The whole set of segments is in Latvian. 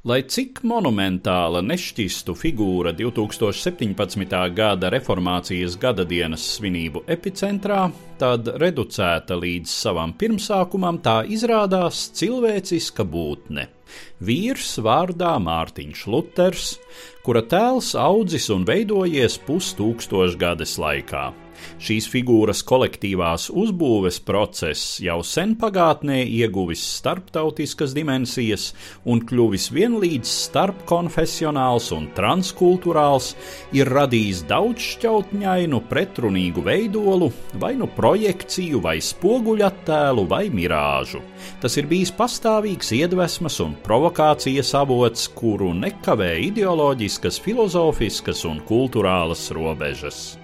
Lai cik monumentāla nešķistu figūra 2017. gada reformācijas gada dienas svinību epicentrā, tad reducēta līdz savam pirmsākumam tā izrādās cilvēciska būtne. Vīrs vārdā Mārtiņš Luters, kura tēls audzis un veidojies pustūkstošgades laikā. Šīs figūras kolektīvās uzbūves process jau sen pagātnē ieguvis starptautiskas dimensijas un kļuvis vienlīdz starpkonfesionāls un transkulturāls, ir radījis daudzšķautņainu, pretrunīgu veidolu, vai nu projekciju, vai spoguļattēlu, vai mirāžu. Tas ir bijis pastāvīgs iedvesmas un provokācijas avots, kuru nekavē ideoloģiskas, filozofiskas un kultūrālas robežas.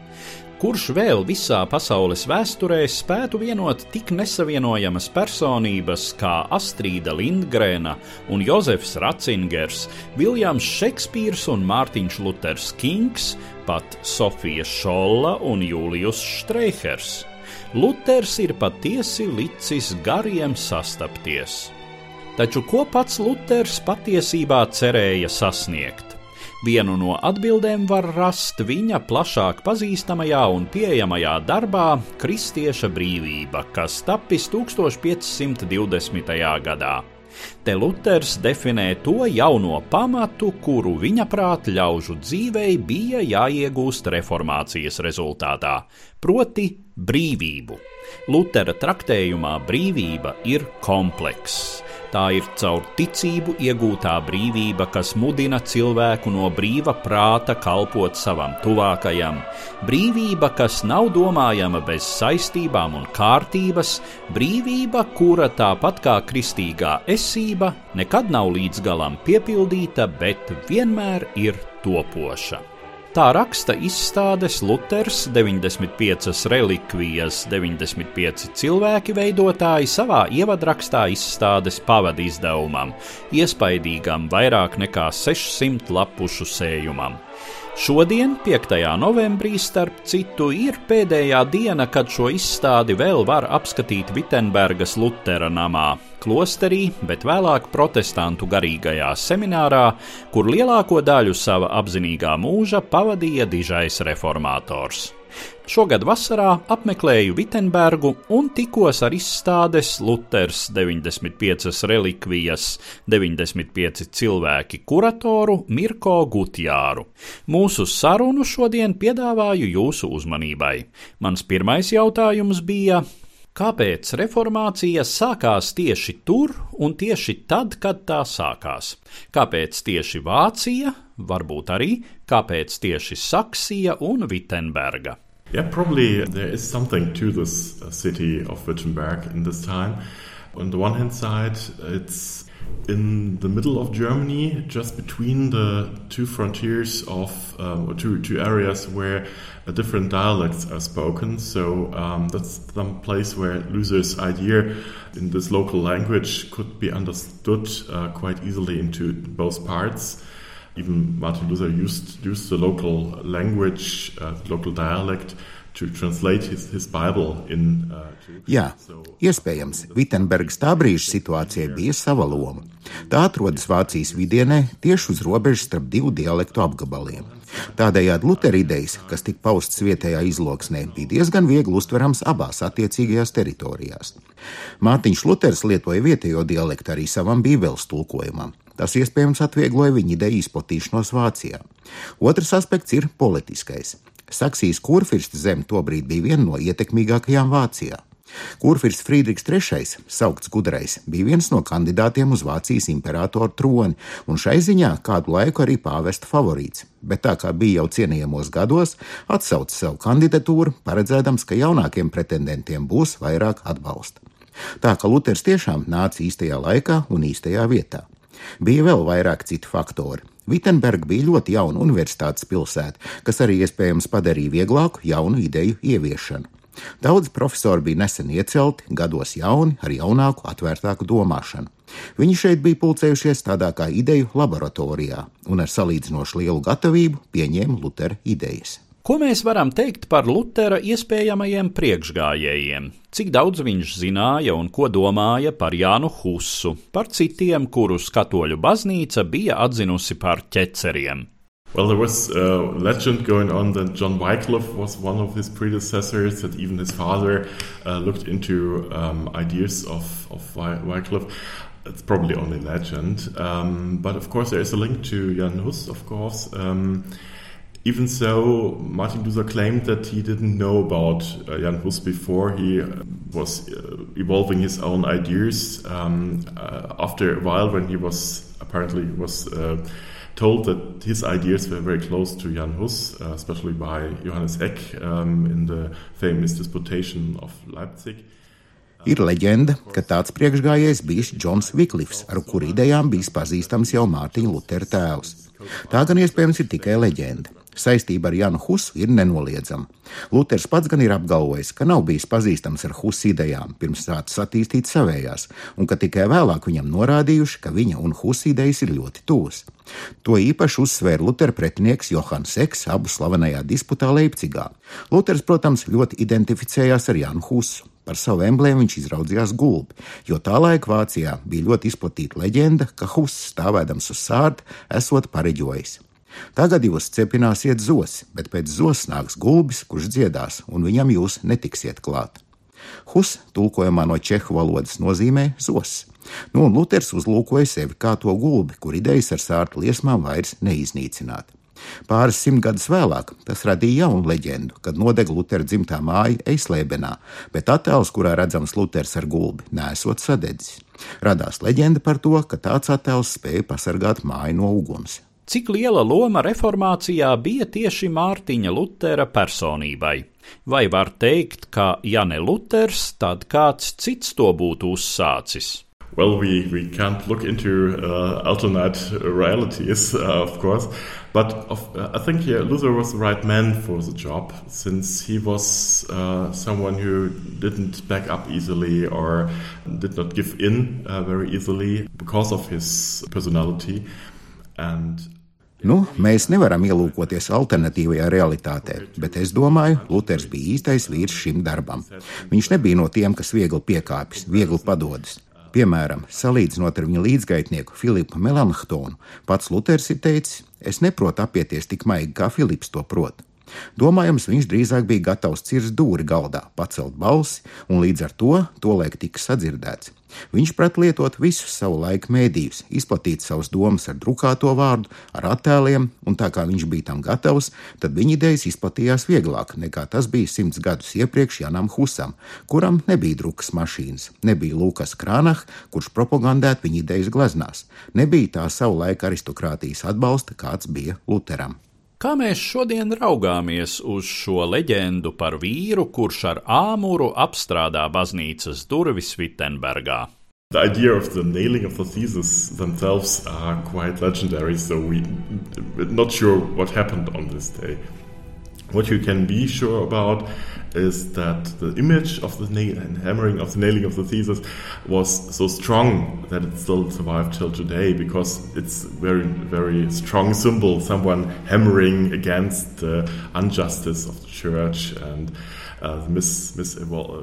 Kurš vēl visā pasaules vēsturē spētu vienot tik nesavienojamas personības kā Astrīda Lindgrēna un Jozefs Ratzingers, Viljams Šekspīrs un Mārtiņš Luters Kings, pat Sofija Šolla un Jūlijus Štreihers? Luters ir patiesi licis gariem sastapties. Taču ko pats Luters patiesībā cerēja sasniegt? Vienu no atbildēm var rast viņa plašāk pazīstamajā un pieejamajā darbā Kristieša brīvība, kas tapis 1520. gadā. Te Luters definē to jauno pamatu, kuru viņa prāt ļaužu dzīvei bija jāiegūst reformācijas rezultātā, proti brīvību. Lutera traktējumā brīvība ir komplekss. Tā ir caur ticību iegūtā brīvība, kas mudina cilvēku no brīva prāta kalpot savam tuvākajam, brīvība, kas nav domājama bez saistībām un kārtības, brīvība, kura tāpat kā kristīgā esība nekad nav līdz galam piepildīta, bet vienmēr ir topoša. Tā raksta izstādes Luters 95 relikvijas, 95 cilvēki veidotāji savā ievadrakstā izstādes pavadu izdevumam, iespaidīgam vairāk nekā 600 lapušu sējumam. Šodien, 5. novembrī, starp citu, ir pēdējā diena, kad šo izstādi vēl var apskatīt Vitsenbergas Lutera namā, klosterī, bet vēlāk protestantu garīgajā seminārā, kur lielāko daļu sava apzinīgā mūža pavadīja dižais reformators. Šogad vasarā apmeklēju Vitsenbergu un tikos ar izstādes Luters 95 relikvijas, 95 cilvēki kuratoru Mirko Gutjāru. Mūsu sarunu šodien piedāvāju jūsu uzmanībai. Mans pirmais jautājums bija, Kāpēc reformācija sākās tieši tur un tieši tad, kad tā sākās? Kāpēc tieši Vācija, varbūt arī kāpēc tieši Saksija un Vitsenberga? Yeah, probably there is something to this uh, city of Wittenberg in this time. On the one hand side, it's in the middle of Germany, just between the two frontiers of, um, or two, two areas where uh, different dialects are spoken. So um, that's some place where Luther's idea in this local language could be understood uh, quite easily into both parts. Even Martin Luther used, used the local language, uh, the local dialect to translate his, his Bible in. Uh, Jā, iespējams, Vitsenbergas tā brīža situācijai bija sava loma. Tā atrodas Vācijas vidienē, tieši uz robežas starp divu dialektu apgabaliem. Tādējādi Lutera idejas, kas tika paustas vietējā izloksnē, bija diezgan viegli uztverams abās attiecīgajās teritorijās. Mārtiņš Luters lietoja vietējo dialektu arī savam bībeles tulkojumam. Tas iespējams atviegloja viņa ideju izplatīšanos Vācijā. Otrs aspekts ir politiskais. Saksijas kurfirsta zeme tobrīd bija viena no ietekmīgākajām Vācijā. Kurfirs Friedrichs III, saukts gudrais, bija viens no kandidātiem uz Vācijas imperatora troni, un šai ziņā kādu laiku arī pāvesta favorīts, bet tā kā bija jau cienījamos gados, atsauca savu kandidatūru, paredzēdams, ka jaunākiem pretendentiem būs vairāk atbalsta. Tā ka Luters tiešām nāca īstajā laikā un īstajā vietā. Bija vēl vairāk citu faktori. Vitsenberga bija ļoti jauna universitātes pilsēta, kas arī iespējams padarīja vieglāku jaunu ideju ieviešanu. Daudz profesori bija nesen iecelti, gados jauni, ar jaunāku, atvērtāku domāšanu. Viņi šeit bija pulcējušies tādā kā ideju laboratorijā un ar salīdzinoši lielu gatavību pieņēma Lutera idejas. Ko mēs varam teikt par Lutera iespējamajiem priekšgājējiem? Cik daudz viņš zināja un ko domāja par Jānu Husu, par citiem, kurus katoļu baznīca bija atzinusi par ķeceriem? Well, there was a legend going on that John Wycliffe was one of his predecessors, that even his father uh, looked into um, ideas of, of Wycliffe. It's probably only legend. Um, but of course, there is a link to Jan Hus, of course. Um, even so, Martin Luther claimed that he didn't know about uh, Jan Hus before. He uh, was uh, evolving his own ideas. Um, uh, after a while, when he was apparently was uh, told that his ideas were very close to Jan Hus, uh, especially by Johannes Eck um, in the famous disputation of Leipzig. Ir leģenda, ka tāds priekšgājējs bijis Džons Viklifs, ar kuru idejām bijis pazīstams jau Mārtiņa Lutera tēvs. Tā gan iespējams ir tikai leģenda. Saistība ar Janu Husu ir nenoliedzama. Luters pats gan ir apgalvojis, ka nav bijis pazīstams ar Husa idejām, pirms sācis attīstīt savējās, un ka tikai vēlāk viņam norādījuši, ka viņa un Husa idejas ir ļoti tuvas. To īpaši uzsvēra Lutera pretinieks Johans Eks abu slavenajā disputā Leipzigā. Luters, protams, ļoti identificējās ar Janu Husu. Par savu emblēmu viņš izraudzījās gulbi, jo tā laika Vācijā bija ļoti izplatīta leģenda, ka Huss stāvēdams uz sārta esot pareģojis. Tagad jūs cepināsiet zos, bet pēc zos nāks gulbis, kurš dziedās, un viņam jūs netiksiet klāt. Hus tulkojumā no čehu valodas nozīmē zos. Nu, un Luters uzlūkoja sevi kā to gulbi, kur idejas ar sārtu liesmām vairs neiznīcināt. Pāris simt gadus vēlāk tas radīja jaunu leģendu, kad nodega Lutera dzimtā māja Eislēbenā, bet attēls, kurā redzams Luters ar gulbi, nesot sadedzis. Radās leģenda par to, ka tāds attēls spēja pasargāt māju no uguns. Cik liela loma reformācijā bija tieši Mārtiņa Lutera personībai? Vai var teikt, ka ja ne Luters, tad kāds cits to būtu uzsācis? Well, we, we can't look into uh, alternate realities, uh, of course, but of, uh, I think yeah, Luther was the right man for the job since he was uh, someone who didn't back up easily or did not give in uh, very easily because of his personality. And Nu, mēs nevaram ielūkoties alternatīvajā realitātē, bet es domāju, Luters bija īstais vīrs šim darbam. Viņš nebija no tiem, kas viegli piekāpjas, viegli padodas. Piemēram, salīdzinot ar viņa līdzgaitnieku Filipu Melanchtonu, pats Luters ir teicis: Es neprotu apieties tik maigi, kā Filips to prot. Domājams, viņš drīzāk bija gatavs cirst dūri galdā, pacelt balsi, un līdz ar to tolaik tika sadzirdēts. Viņš prat lietot visus savu laiku mēdījus, izplatīt savas domas ar drukāto vārdu, ar attēliem, un tā kā viņš bija tam gatavs, tad viņa idejas izplatījās vieglāk nekā tas bija simts gadus iepriekš Janam Husam, kuram nebija drukas mašīnas, nebija Lukas Krānach, kurš propagandētu viņa idejas gleznās, nebija tā savu laiku aristokrātijas atbalsta, kāds bija Luteram. Kā mēs šodien raugāmies uz šo leģendu par vīru, kurš ar āmuru apstrādā baznīcas durvis Vitsenbergā? The idea of the nailing of the theses themselves are quite legendary, so we're not sure what happened on this day. What you can be sure about is that the image of the nail and hammering of the nailing of the thesis was so strong that it still survived till today because it's very very strong symbol someone hammering against the injustice of the church and uh, mis, mis, well, uh,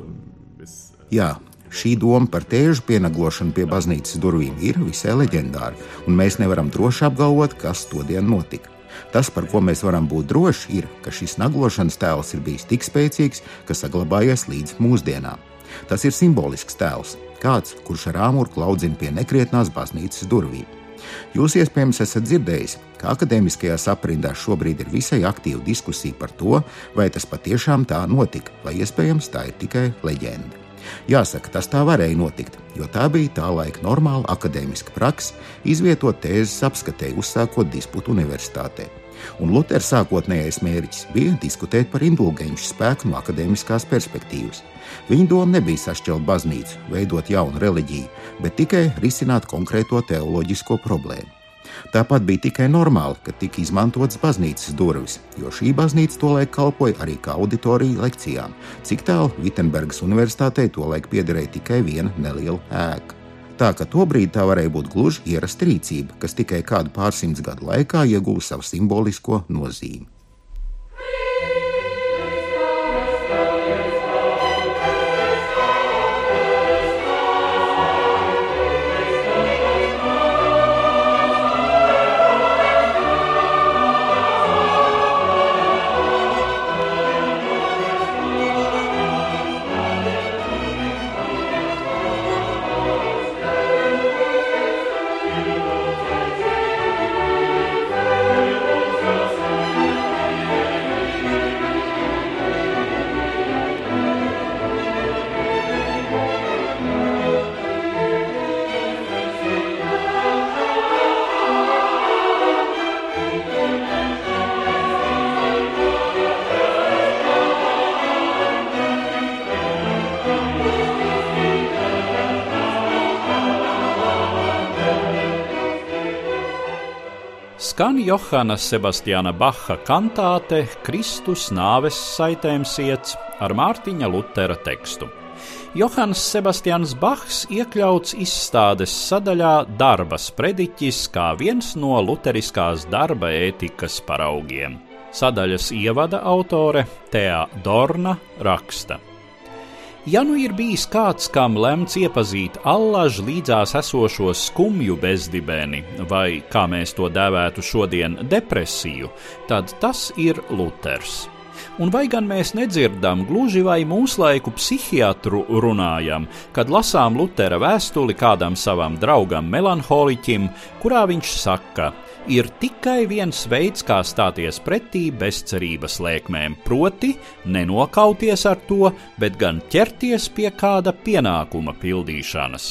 mis, Jā, šī doma par tēžu pienaglošanu pie baznīcas durvīm ir visai leģendāra, un mēs nevaram droši apgalvot, kas to dienu notika. Tas, par ko mēs varam būt droši, ir, ka šis naglošanas tēls ir bijis tik spēcīgs, ka saglabājies līdz mūsdienām. Tas ir simbolisks tēls, kāds, kurš ar āmuru klaudzina pie nekrietnās baznīcas durvīm. Jūs iespējams esat dzirdējis, ka akadēmiskajās aprindās šobrīd ir visai aktīva diskusija par to, vai tas patiešām tā notika, vai iespējams tā ir tikai leģenda. Jāsaka, tas tā varēja notikt, jo tā bija tā laika normāla akadēmiska praksa, izvietot tēzes apskatēji, uzsākot disputu universitātē. Un Lutera sākotnējais mērķis bija diskutēt par indulgenču spēku no akadēmiskās perspektīvas. Viņa doma nebija sašķelt baznīcu, veidot jaunu reliģiju, bet tikai risināt konkrēto teoloģisko problēmu. Tāpat bija tikai normāli, ka tika izmantotas baznīcas durvis, jo šī baznīca tolaik kalpoja arī kā auditorija lekcijām, cik tālu Vitsenbergas universitātei tolaik piederēja tikai viena neliela ēka. Tā ka tobrīd tā varēja būt gluži ierasta rīcība, kas tikai kādu pārsimts gadu laikā ieguva savu simbolisko nozīmi. Skan Johana Sebastiāna Baha kantāte Kristus nāves saitēm iets ar Mārtiņa Lutera tekstu. Johans Sebastians Bachs iekļauts izstādes sadaļā Darba sprediķis kā viens no luteriskās darba ētikas paraugiem. Sadaļas ievada autore Tēa Dorna raksta. Ja nu ir bijis kāds, kam lemts iepazīt allaž līdzās esošo skumju bezdibeni, vai kā mēs to dēvētu šodien, depresiju, tad tas ir Luters. Un vai gan mēs nedzirdam, gluži vai mūslaiku psihiatru runājam, kad lasām Lutera vēstuli kādam savam draugam melanholiķim, kurā viņš saka, ir tikai viens veids, kā stāties pretī bezcerības lēkmēm, proti, nenokauties ar to, bet gan ķerties pie kāda pienākuma pildīšanas.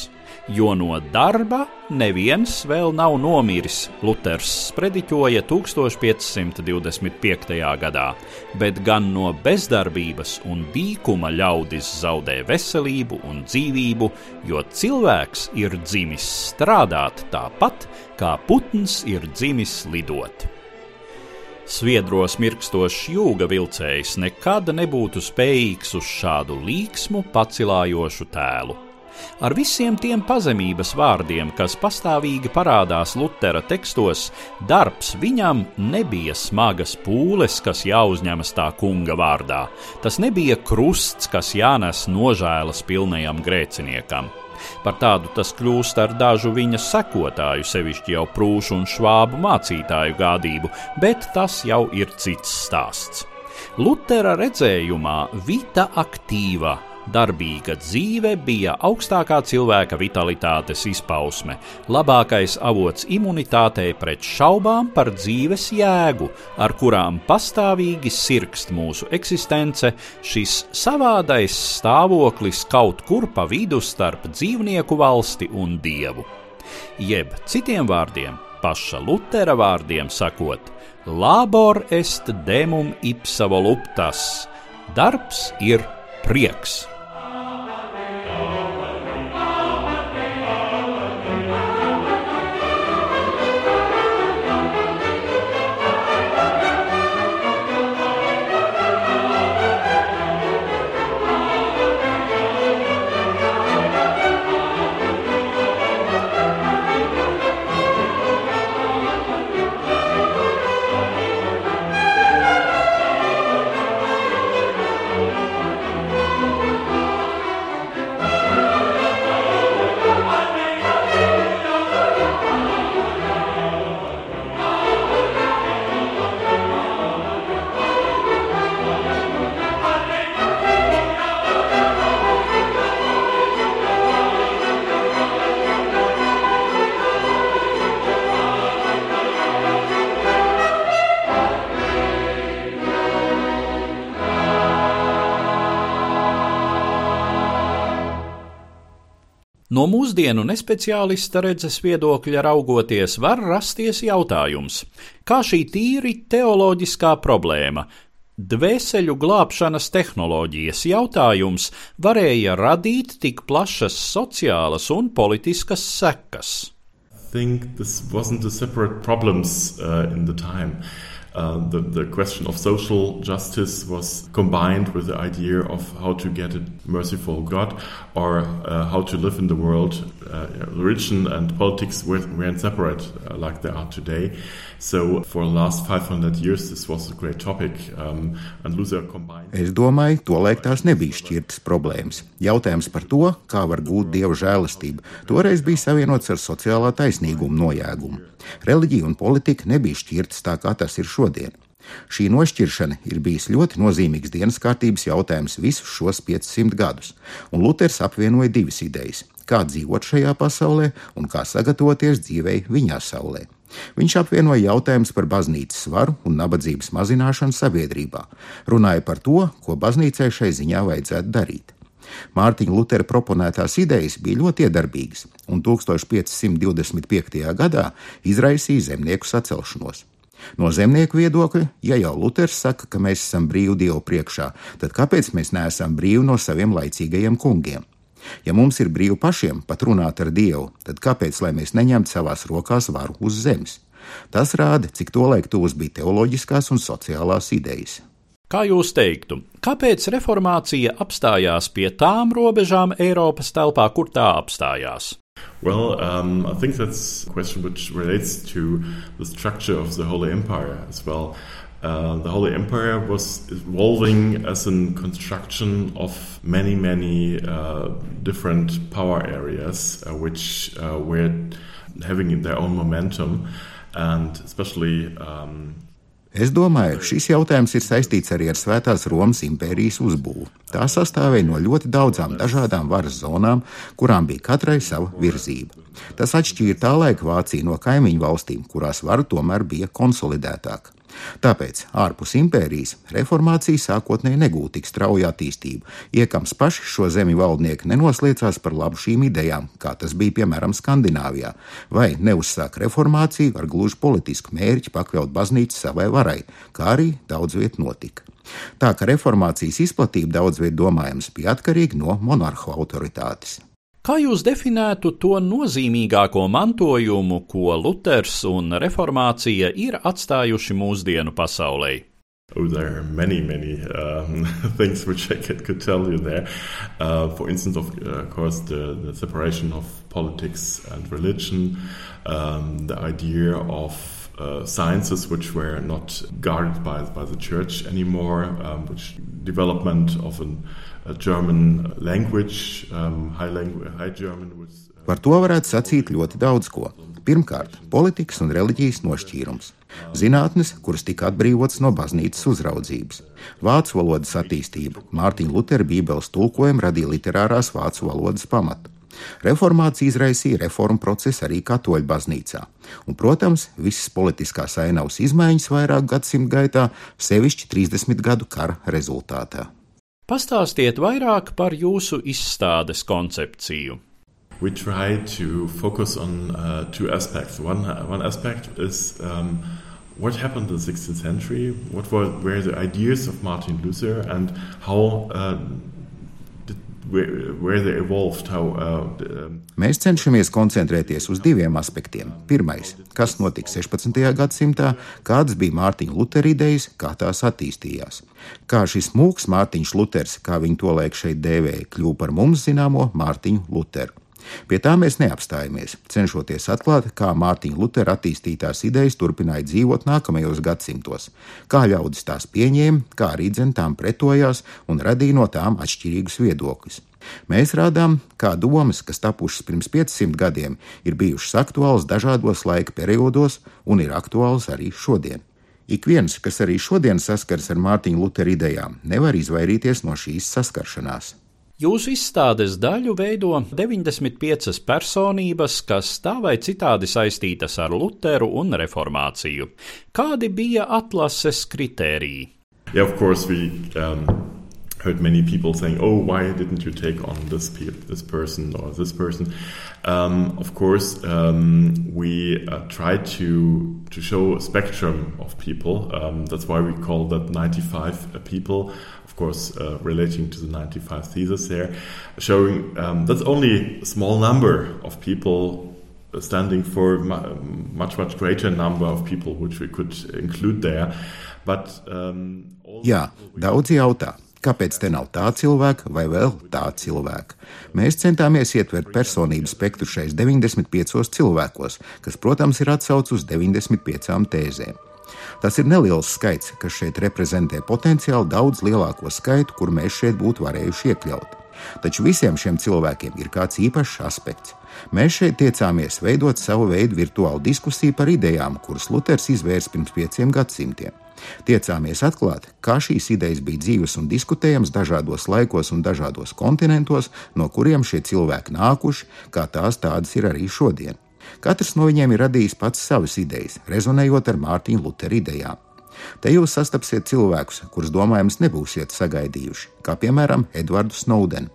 Jo no darba neviens vēl nav nomiris, Luters sprediķoja 1525. gadā, bet gan no bezdarbības un dīkuma ļaudis zaudē veselību un dzīvību, jo cilvēks ir dzimis strādāt tāpat, kā putns ir dzimis lidot. Sviedros mirkstošs jūga vilcējs nekad nebūtu spējīgs uz šādu līksmu pacilājošu tēlu. Ar visiem tiem pazemības vārdiem, kas pastāvīgi parādās Lutera tekstos, darbs viņam nebija smagas pūles, kas jāuzņemas tā kunga vārdā. Tas nebija krusts, kas jānes nožēlas pilnajam grēciniekam. Par tādu tas kļūst ar dažu viņa sekotāju, sevišķi jau prūšu un švābu mācītāju gādību, bet tas jau ir cits stāsts. Lutera redzējumā vita aktīva Darbīga dzīve bija augstākā cilvēka vitalitātes izpausme, labākais avots imunitātei pret šaubām par dzīves jēgu, ar kurām pastāvīgi sirgst mūsu eksistence, šis savādais stāvoklis kaut kur pa vidu starp dzīvnieku valsti un dievu. Jeb citiem vārdiem, paša Lutera vārdiem sakot, labor est demum ipsa voluptas, darbs ir prieks. No mūsdienu nespeciālista redzes viedokļa raugoties, var rasties jautājums, kā šī tīri teoloģiskā problēma Dvēseļu glābšanas tehnoloģijas jautājums varēja radīt tik plašas sociālas un politiskas sekas. I think this wasn't a separate problems uh, in the time. Uh, the, the question of social justice was combined with the idea of how to get a merciful God or uh, how to live in the world. Uh, religion and politics were, weren't separate uh, like they are today. So for the last 500 years, this was a great topic. Um, and Luther combined. Es domāju, tolaik tās nebija šķirtas problēmas. Jautājums par to, kā var gūt dievu žēlastību, toreiz bija savienots ar sociālā taisnīguma nojēgumu. Reliģija un politika nebija šķirtas tā, kā tas ir šodien. Šī nošķiršana ir bijis ļoti nozīmīgs dienas kārtības jautājums visus šos 500 gadus, un Luters apvienoja divas idejas - kā dzīvot šajā pasaulē un kā sagatavoties dzīvei viņā saulē. Viņš apvienoja jautājumus par baznīcas svaru un nabadzības mazināšanu sabiedrībā, runāja par to, ko baznīcai šai ziņā vajadzētu darīt. Mārtiņa Lutera proponētās idejas bija ļoti iedarbīgas, un 1525. gadā izraisīja zemnieku sacelšanos. No zemnieku viedokļa, ja jau Luters saka, ka mēs esam brīvi Dievu priekšā, tad kāpēc mēs neesam brīvi no saviem laicīgajiem kungiem? Ja mums ir brīvi pašiem pat runāt ar Dievu, tad kāpēc lai mēs neņemtu savās rokās varu uz zemes? Tas rāda, cik tolaik tuvas bija teoloģiskās un sociālās idejas. Kā jūs teiktu, kāpēc reformācija apstājās pie tām robežām Eiropas telpā, kur tā apstājās? Well, um, I think that's a question which relates to the structure of the Holy Empire as well. Uh, the Holy Empire was evolving as a construction of many, many uh, different power areas, uh, which uh, were having their own momentum, and especially um, Es domāju, šis jautājums ir saistīts arī ar Svētās Romas impērijas uzbūvi. Tā sastāvēja no ļoti daudzām dažādām varas zonām, kurām bija katrai sava virzība. Tas atšķīra tā laika Vāciju no kaimiņu valstīm, kurās vara tomēr bija konsolidētāka. Tāpēc ārpus impērijas reformācija sākotnēji negūta tik strauju attīstību. Iekams paši šo zemi valdnieki nenoslēdzās par labu šīm idejām, kā tas bija piemēram Skandināvijā, vai neuzsāk reformāciju ar gluži politisku mērķi pakļaut baznīcu savai varai, kā arī daudz viet notika. Tā ka reformācijas izplatība daudz viet domājams bija atkarīga no monarhu autoritātes. Kā jūs definētu to nozīmīgāko mantojumu, ko Luters un reformācija ir atstājuši mūsdienu pasaulē? Oh, there are many, many um, things which I could, could tell you there. Uh, for instance, of uh, course, the, the, separation of politics and religion, um, the idea of uh, sciences which were not guarded by, by the church anymore, um, which development of an Um, uh, Par to varētu sacīt ļoti daudz ko. Pirmkārt, politikas un reliģijas nošķīrums. Zinātnes, kuras tika atbrīvotas no baznīcas uzraudzības. Vācu valodas attīstība, Mārtiņa Lutera Bībeles tulkojuma radīja literārās vācu valodas pamatu. Reformācija izraisīja reformu procesu arī katoļu baznīcā, un, protams, visas politiskās ainavas izmaiņas vairāk gadsimtu gaitā, sevišķi 30 gadu kara rezultātā. Pastāstiet vairāk par jūsu izstādes koncepciju. We try to focus on uh, two aspects. One, one aspect is um, what happened in the 16th century, what were, were the ideas of Martin Luther, and how uh, Evolved, how, uh, um... Mēs cenšamies koncentrēties uz diviem aspektiem. Pirmais, kas notika 16. gadsimtā, kādas bija Mārtiņa Lutera idejas, kā tās attīstījās. Kā šis mūks Mārtiņš Luters, kā viņu tolaik šeit dēvēja, kļuva par mums zināmo Mārtiņu Luteru. Pie tā mēs neapstājamies, cenšoties atklāt, kā Mārtiņa Lutera attīstītās idejas turpināja dzīvot nākamajos gadsimtos, kā ļaudis tās pieņēma, kā arī dzen tām pretojās un radīja no tām atšķirīgus viedokļus. Mēs rādām, kā domas, kas tapušas pirms 500 gadiem, ir bijušas aktuālas dažādos laika periodos un ir aktuālas arī šodien. Ik viens, kas arī šodien saskars ar Mārtiņa Lutera idejām, nevar izvairīties no šīs saskaršanās. Jūsu izstādes daļu veido 95 personības, kas tā vai citādi saistītas ar Lutheru un reformāciju. Kādi bija atlases kritēriji? Yeah, of course we, um... heard many people saying, "Oh, why didn't you take on this pe- this person or this person?" Um, of course, um, we uh, try to to show a spectrum of people. Um, that's why we call that 95 people. Of course, uh, relating to the 95 thesis there, showing um, that's only a small number of people standing for a much much greater number of people which we could include there. But, um, Jā, daudzi jautā, Kāpēc te nav tā cilvēka vai vēl tā cilvēka? Mēs centāmies ietvert personību spektru šais 95 cilvēkos, kas, protams, ir atsaucis uz 95 tēzēm. Tas ir neliels skaits, kas šeit reprezentē potenciāli daudz lielāko skaitu, kur mēs šeit būtu varējuši iekļaut. Taču visiem šiem cilvēkiem ir kāds īpašs aspekts. Mēs šeit tiecāmies veidot savu veidu virtuālu diskusiju par idejām, kuras Luters izvērsa pirms pieciem gadsimtiem. Tiecāmies atklāt, kā šīs idejas bija dzīves un diskutējamas dažādos laikos un dažādos kontinentos, no kuriem šie cilvēki nākuši, kā tās tādas ir arī šodien. Katrs no viņiem ir radījis pats savas idejas, rezonējot ar Mārtiņa Lutera idejām. Te jūs sastapsiet cilvēkus, kurus domājams nebūsiet sagaidījuši, kā piemēram Edvardu Snowdenu.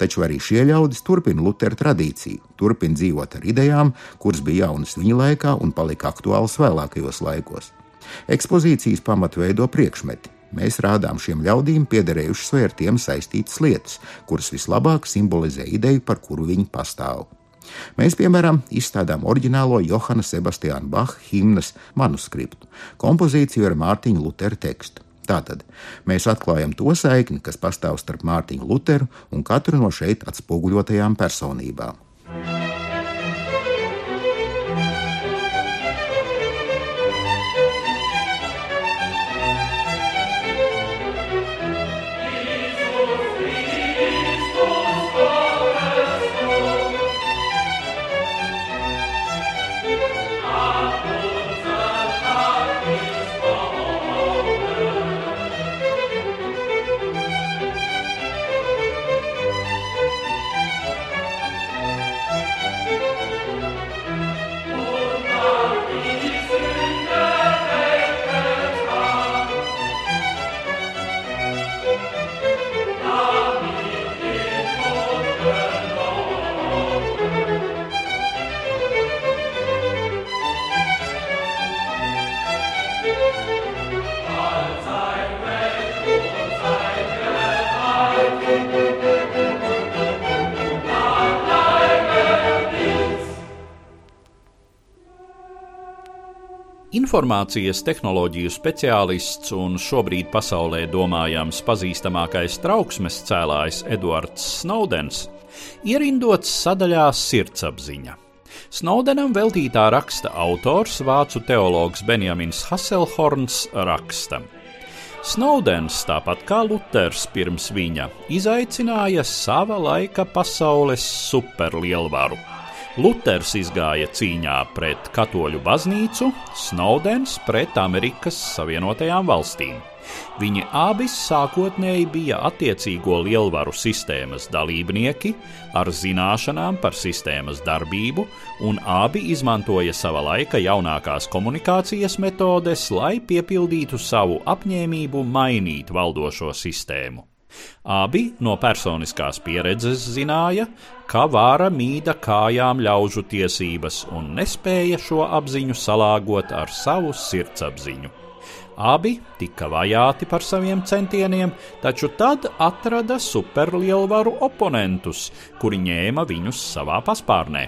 Taču arī šie ļaudis turpina Lutera tradīciju, turpina dzīvot ar idejām, kuras bija jaunas viņa laikā un palika aktuālas vēlākajos laikos. Ekspozīcijas pamatu veido priekšmeti. Mēs rādām šiem ļaudīm piederējušas vai ar tiem saistītas lietas, kuras vislabāk simbolizē ideju, par kuru viņi pastāv. Mēs, piemēram, izstādām oriģinālo Johana Sebastiāna Bacha himnas manuskriptu, kompozīciju ar Mārtiņa Lutera tekstu. Tātad mēs atklājam to saikni, kas pastāv starp Mārtiņu Luteru un katru no šeit atspoguļotajām personībām. Informācijas tehnoloģiju speciālists un šobrīd pasaulē domājams pazīstamākais trauksmes cēlājs Edvards Snowdens ierindots sadaļā Sirdsapziņa. Snowdenam veltītā raksta autors, vācu teologs Benjamins Hasselhorns raksta. Snowdens, tāpat kā Luters pirms viņa, izaicināja sava laika pasaules superlielvaru Luters izgāja cīņā pret katoļu baznīcu, Snowdens pret Amerikas Savienotajām valstīm. Viņi abi sākotnēji bija attiecīgo lielvaru sistēmas dalībnieki ar zināšanām par sistēmas darbību, un abi izmantoja sava laika jaunākās komunikācijas metodes, lai piepildītu savu apņēmību mainīt valdošo sistēmu. Abi no personiskās pieredzes zināja, ka vāra mīda kājām ļaužu tiesības un nespēja šo apziņu salāgot ar savu sirdsapziņu. Abi tika vajāti par saviem centieniem, taču tad atrada superlielvaru oponentus, kuri ņēma viņus savā paspārnē.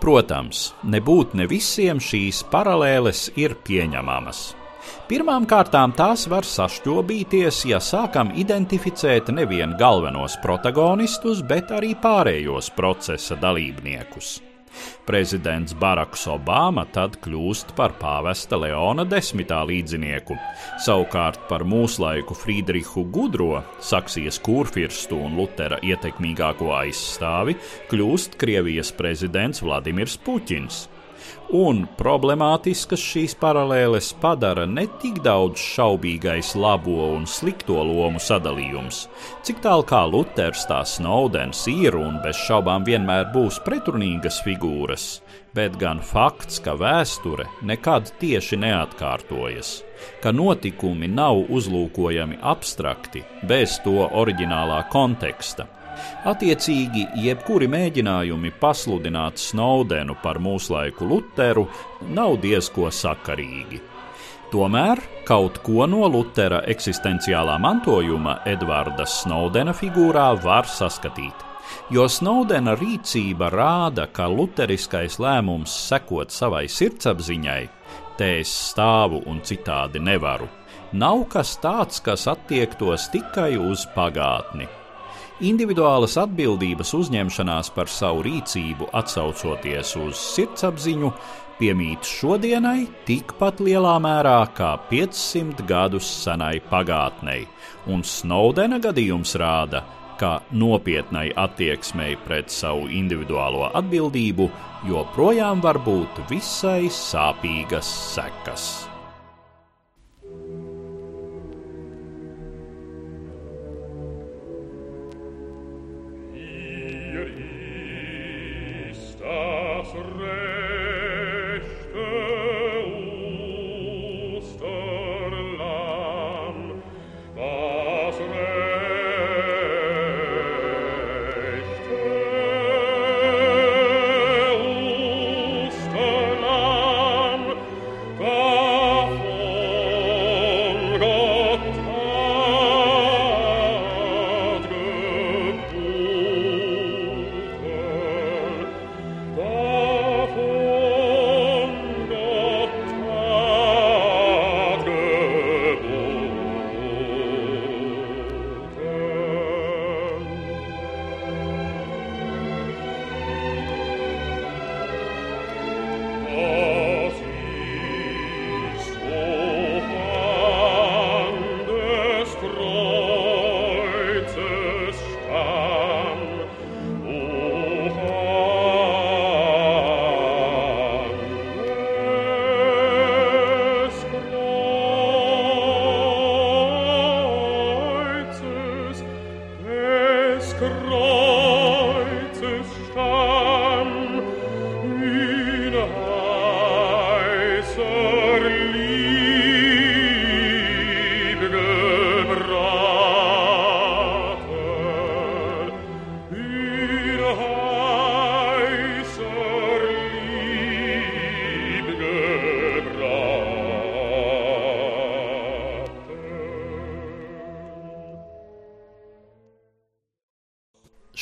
Protams, nebūt ne visiem šīs paralēles ir pieņemamas. Pirmām kārtām tās var sašķobīties, ja sākam identificēt nevien galvenos protagonistus, bet arī pārējos procesa dalībniekus. Prezidents Baraks Obama tad kļūst par pāvesta Leona desmitā līdzinieku, savukārt par mūslaiku Friedrihu Gudro, Saksijas kurfirstu un Lutera ietekmīgāko aizstāvi, kļūst Krievijas prezidents Vladimirs Puķins. Un problemātiskas šīs paralēles padara ne tik daudz šaubīgais labo un slikto lomu sadalījums, cik tālu kā Luters, tā Snowdens ir un bez šaubām vienmēr būs pretrunīgas figūras, bet gan fakts, ka vēsture nekad tieši neatkārtojas, ka notikumi nav uzlūkojami abstrakti, bez to oriģinālā konteksta. Attiecīgi, jebkuri mēģinājumi pasludināt Snowdenu par mūslaiku Luteru nav diezko sakarīgi. Tomēr kaut ko no Lutera eksistenciālā mantojuma Edvarda Snowdena figūrā var saskatīt jo Snowdena rīcība rāda, ka luteriskais lēmums sekot savai sirdsapziņai, te es stāvu un citādi nevaru, nav kas tāds, kas attiektos tikai uz pagātni. Individuālas atbildības uzņemšanās par savu rīcību, atsaucoties uz sirdsapziņu, piemīt šodienai tikpat lielā mērā kā 500 gadus senai pagātnei, un Snowdena gadījums rāda, ka nopietnai attieksmei pret savu individuālo atbildību joprojām var būt visai sāpīgas sekas.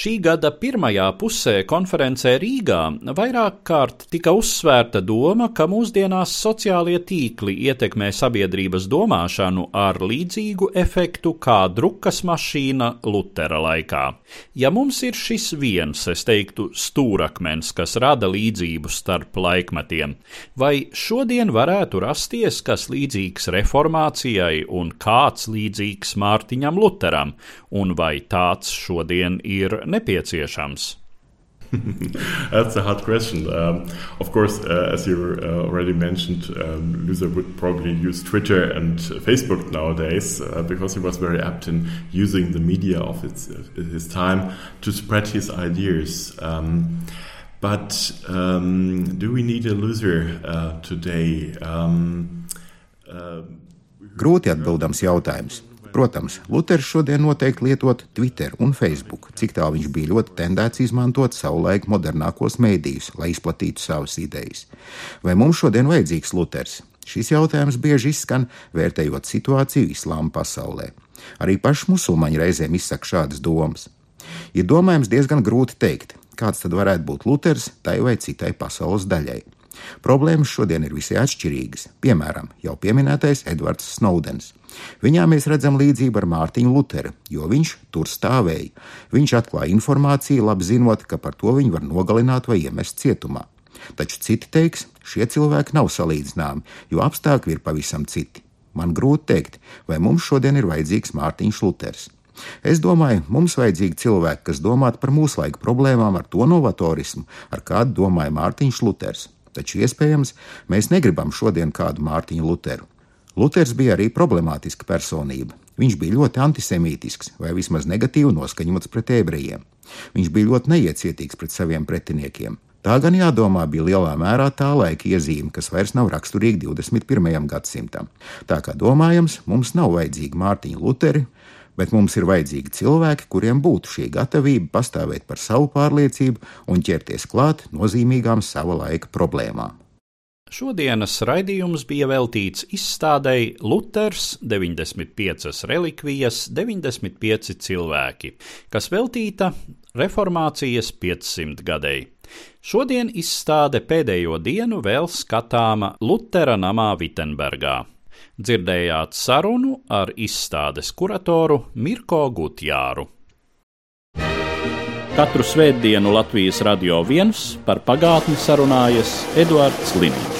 Šī gada pirmajā pusē konferencē Rīgā vairāk kārt tika uzsvērta doma, ka mūsdienās sociālie tīkli ietekmē sabiedrības domāšanu ar līdzīgu efektu kā drukas mašīna Lutera laikā. Ja mums ir šis viens, es teiktu, stūrakmens, kas rada līdzību starp laikmetiem, vai šodien varētu rasties kas līdzīgs reformācijai un kāds līdzīgs Mārtiņam Luteram, un vai tāds šodien ir nepieciešams? That's a hard question. Um, of course, uh, as you uh, already mentioned, um, Luther would probably use Twitter and Facebook nowadays uh, because he was very apt in using the media of his, his time to spread his ideas. Um, but um, do we need a Luther uh, today? Um, uh, Grūti atbildams jautājums. Protams, Luters šodien noteikti lietot Twitter un Facebook, cik tā viņš bija ļoti tendēts izmantot savulaik modernākos mēdījus, lai izplatītu savas idejas. Vai mums šodien vajadzīgs Luters? Šis jautājums bieži izskan, vērtējot situāciju islāma pasaulē. Arī paši musulmaņi reizēm izsaka šādas domas. Ir domājams diezgan grūti teikt, kāds tad varētu būt Luters tai vai citai pasaules daļai. Problēmas šodien ir visai atšķirīgas. Piemēram, jau pieminētais Edvards Snowdens. Viņā mēs redzam līdzību ar Mārtiņu Luteru, jo viņš tur stāvēja. Viņš atklāja informāciju, labi zinot, ka par to viņu var nogalināt vai iemest cietumā. Taču citi teiks, šie cilvēki nav salīdzināmi, jo apstākļi ir pavisam citi. Man grūti pateikt, vai mums šodien ir vajadzīgs Mārtiņš Luters. Es domāju, mums vajadzīgi cilvēki, kas domātu par mūsu laika problēmām ar to novatorismu, ar kādu domāja Mārtiņš Luters. taču iespējams mēs negribam šodien kādu Mārtiņu Luteru. Luters bija arī problemātiska personība. Viņš bija ļoti antisemītisks vai vismaz negatīvi noskaņots pret ebrejiem. Viņš bija ļoti neiecietīgs pret saviem pretiniekiem. Tā gan jādomā bija lielā mērā tā laika iezīme, kas vairs nav raksturīga 21. gadsimtam. Tā kā domājams, mums nav vajadzīgi Mārtiņa Luteri, bet mums ir vajadzīgi cilvēki, kuriem būtu šī gatavība pastāvēt par savu pārliecību un ķerties klāt nozīmīgām sava laika problēmām. Šodienas raidījums bija veltīts izstādei Luters 95 relikvijas, 95 cilvēki, kas veltīta reformācijas 500 gadēji. Šodien izstāde pēdējo dienu vēl skatāma Lutera namā Vitsenbergā. Dzirdējāt sarunu ar izstādes kuratoru Mirko Gutjāru. Katru svētdienu Latvijas radio viens par pagātni sarunājas Eduards Līniju.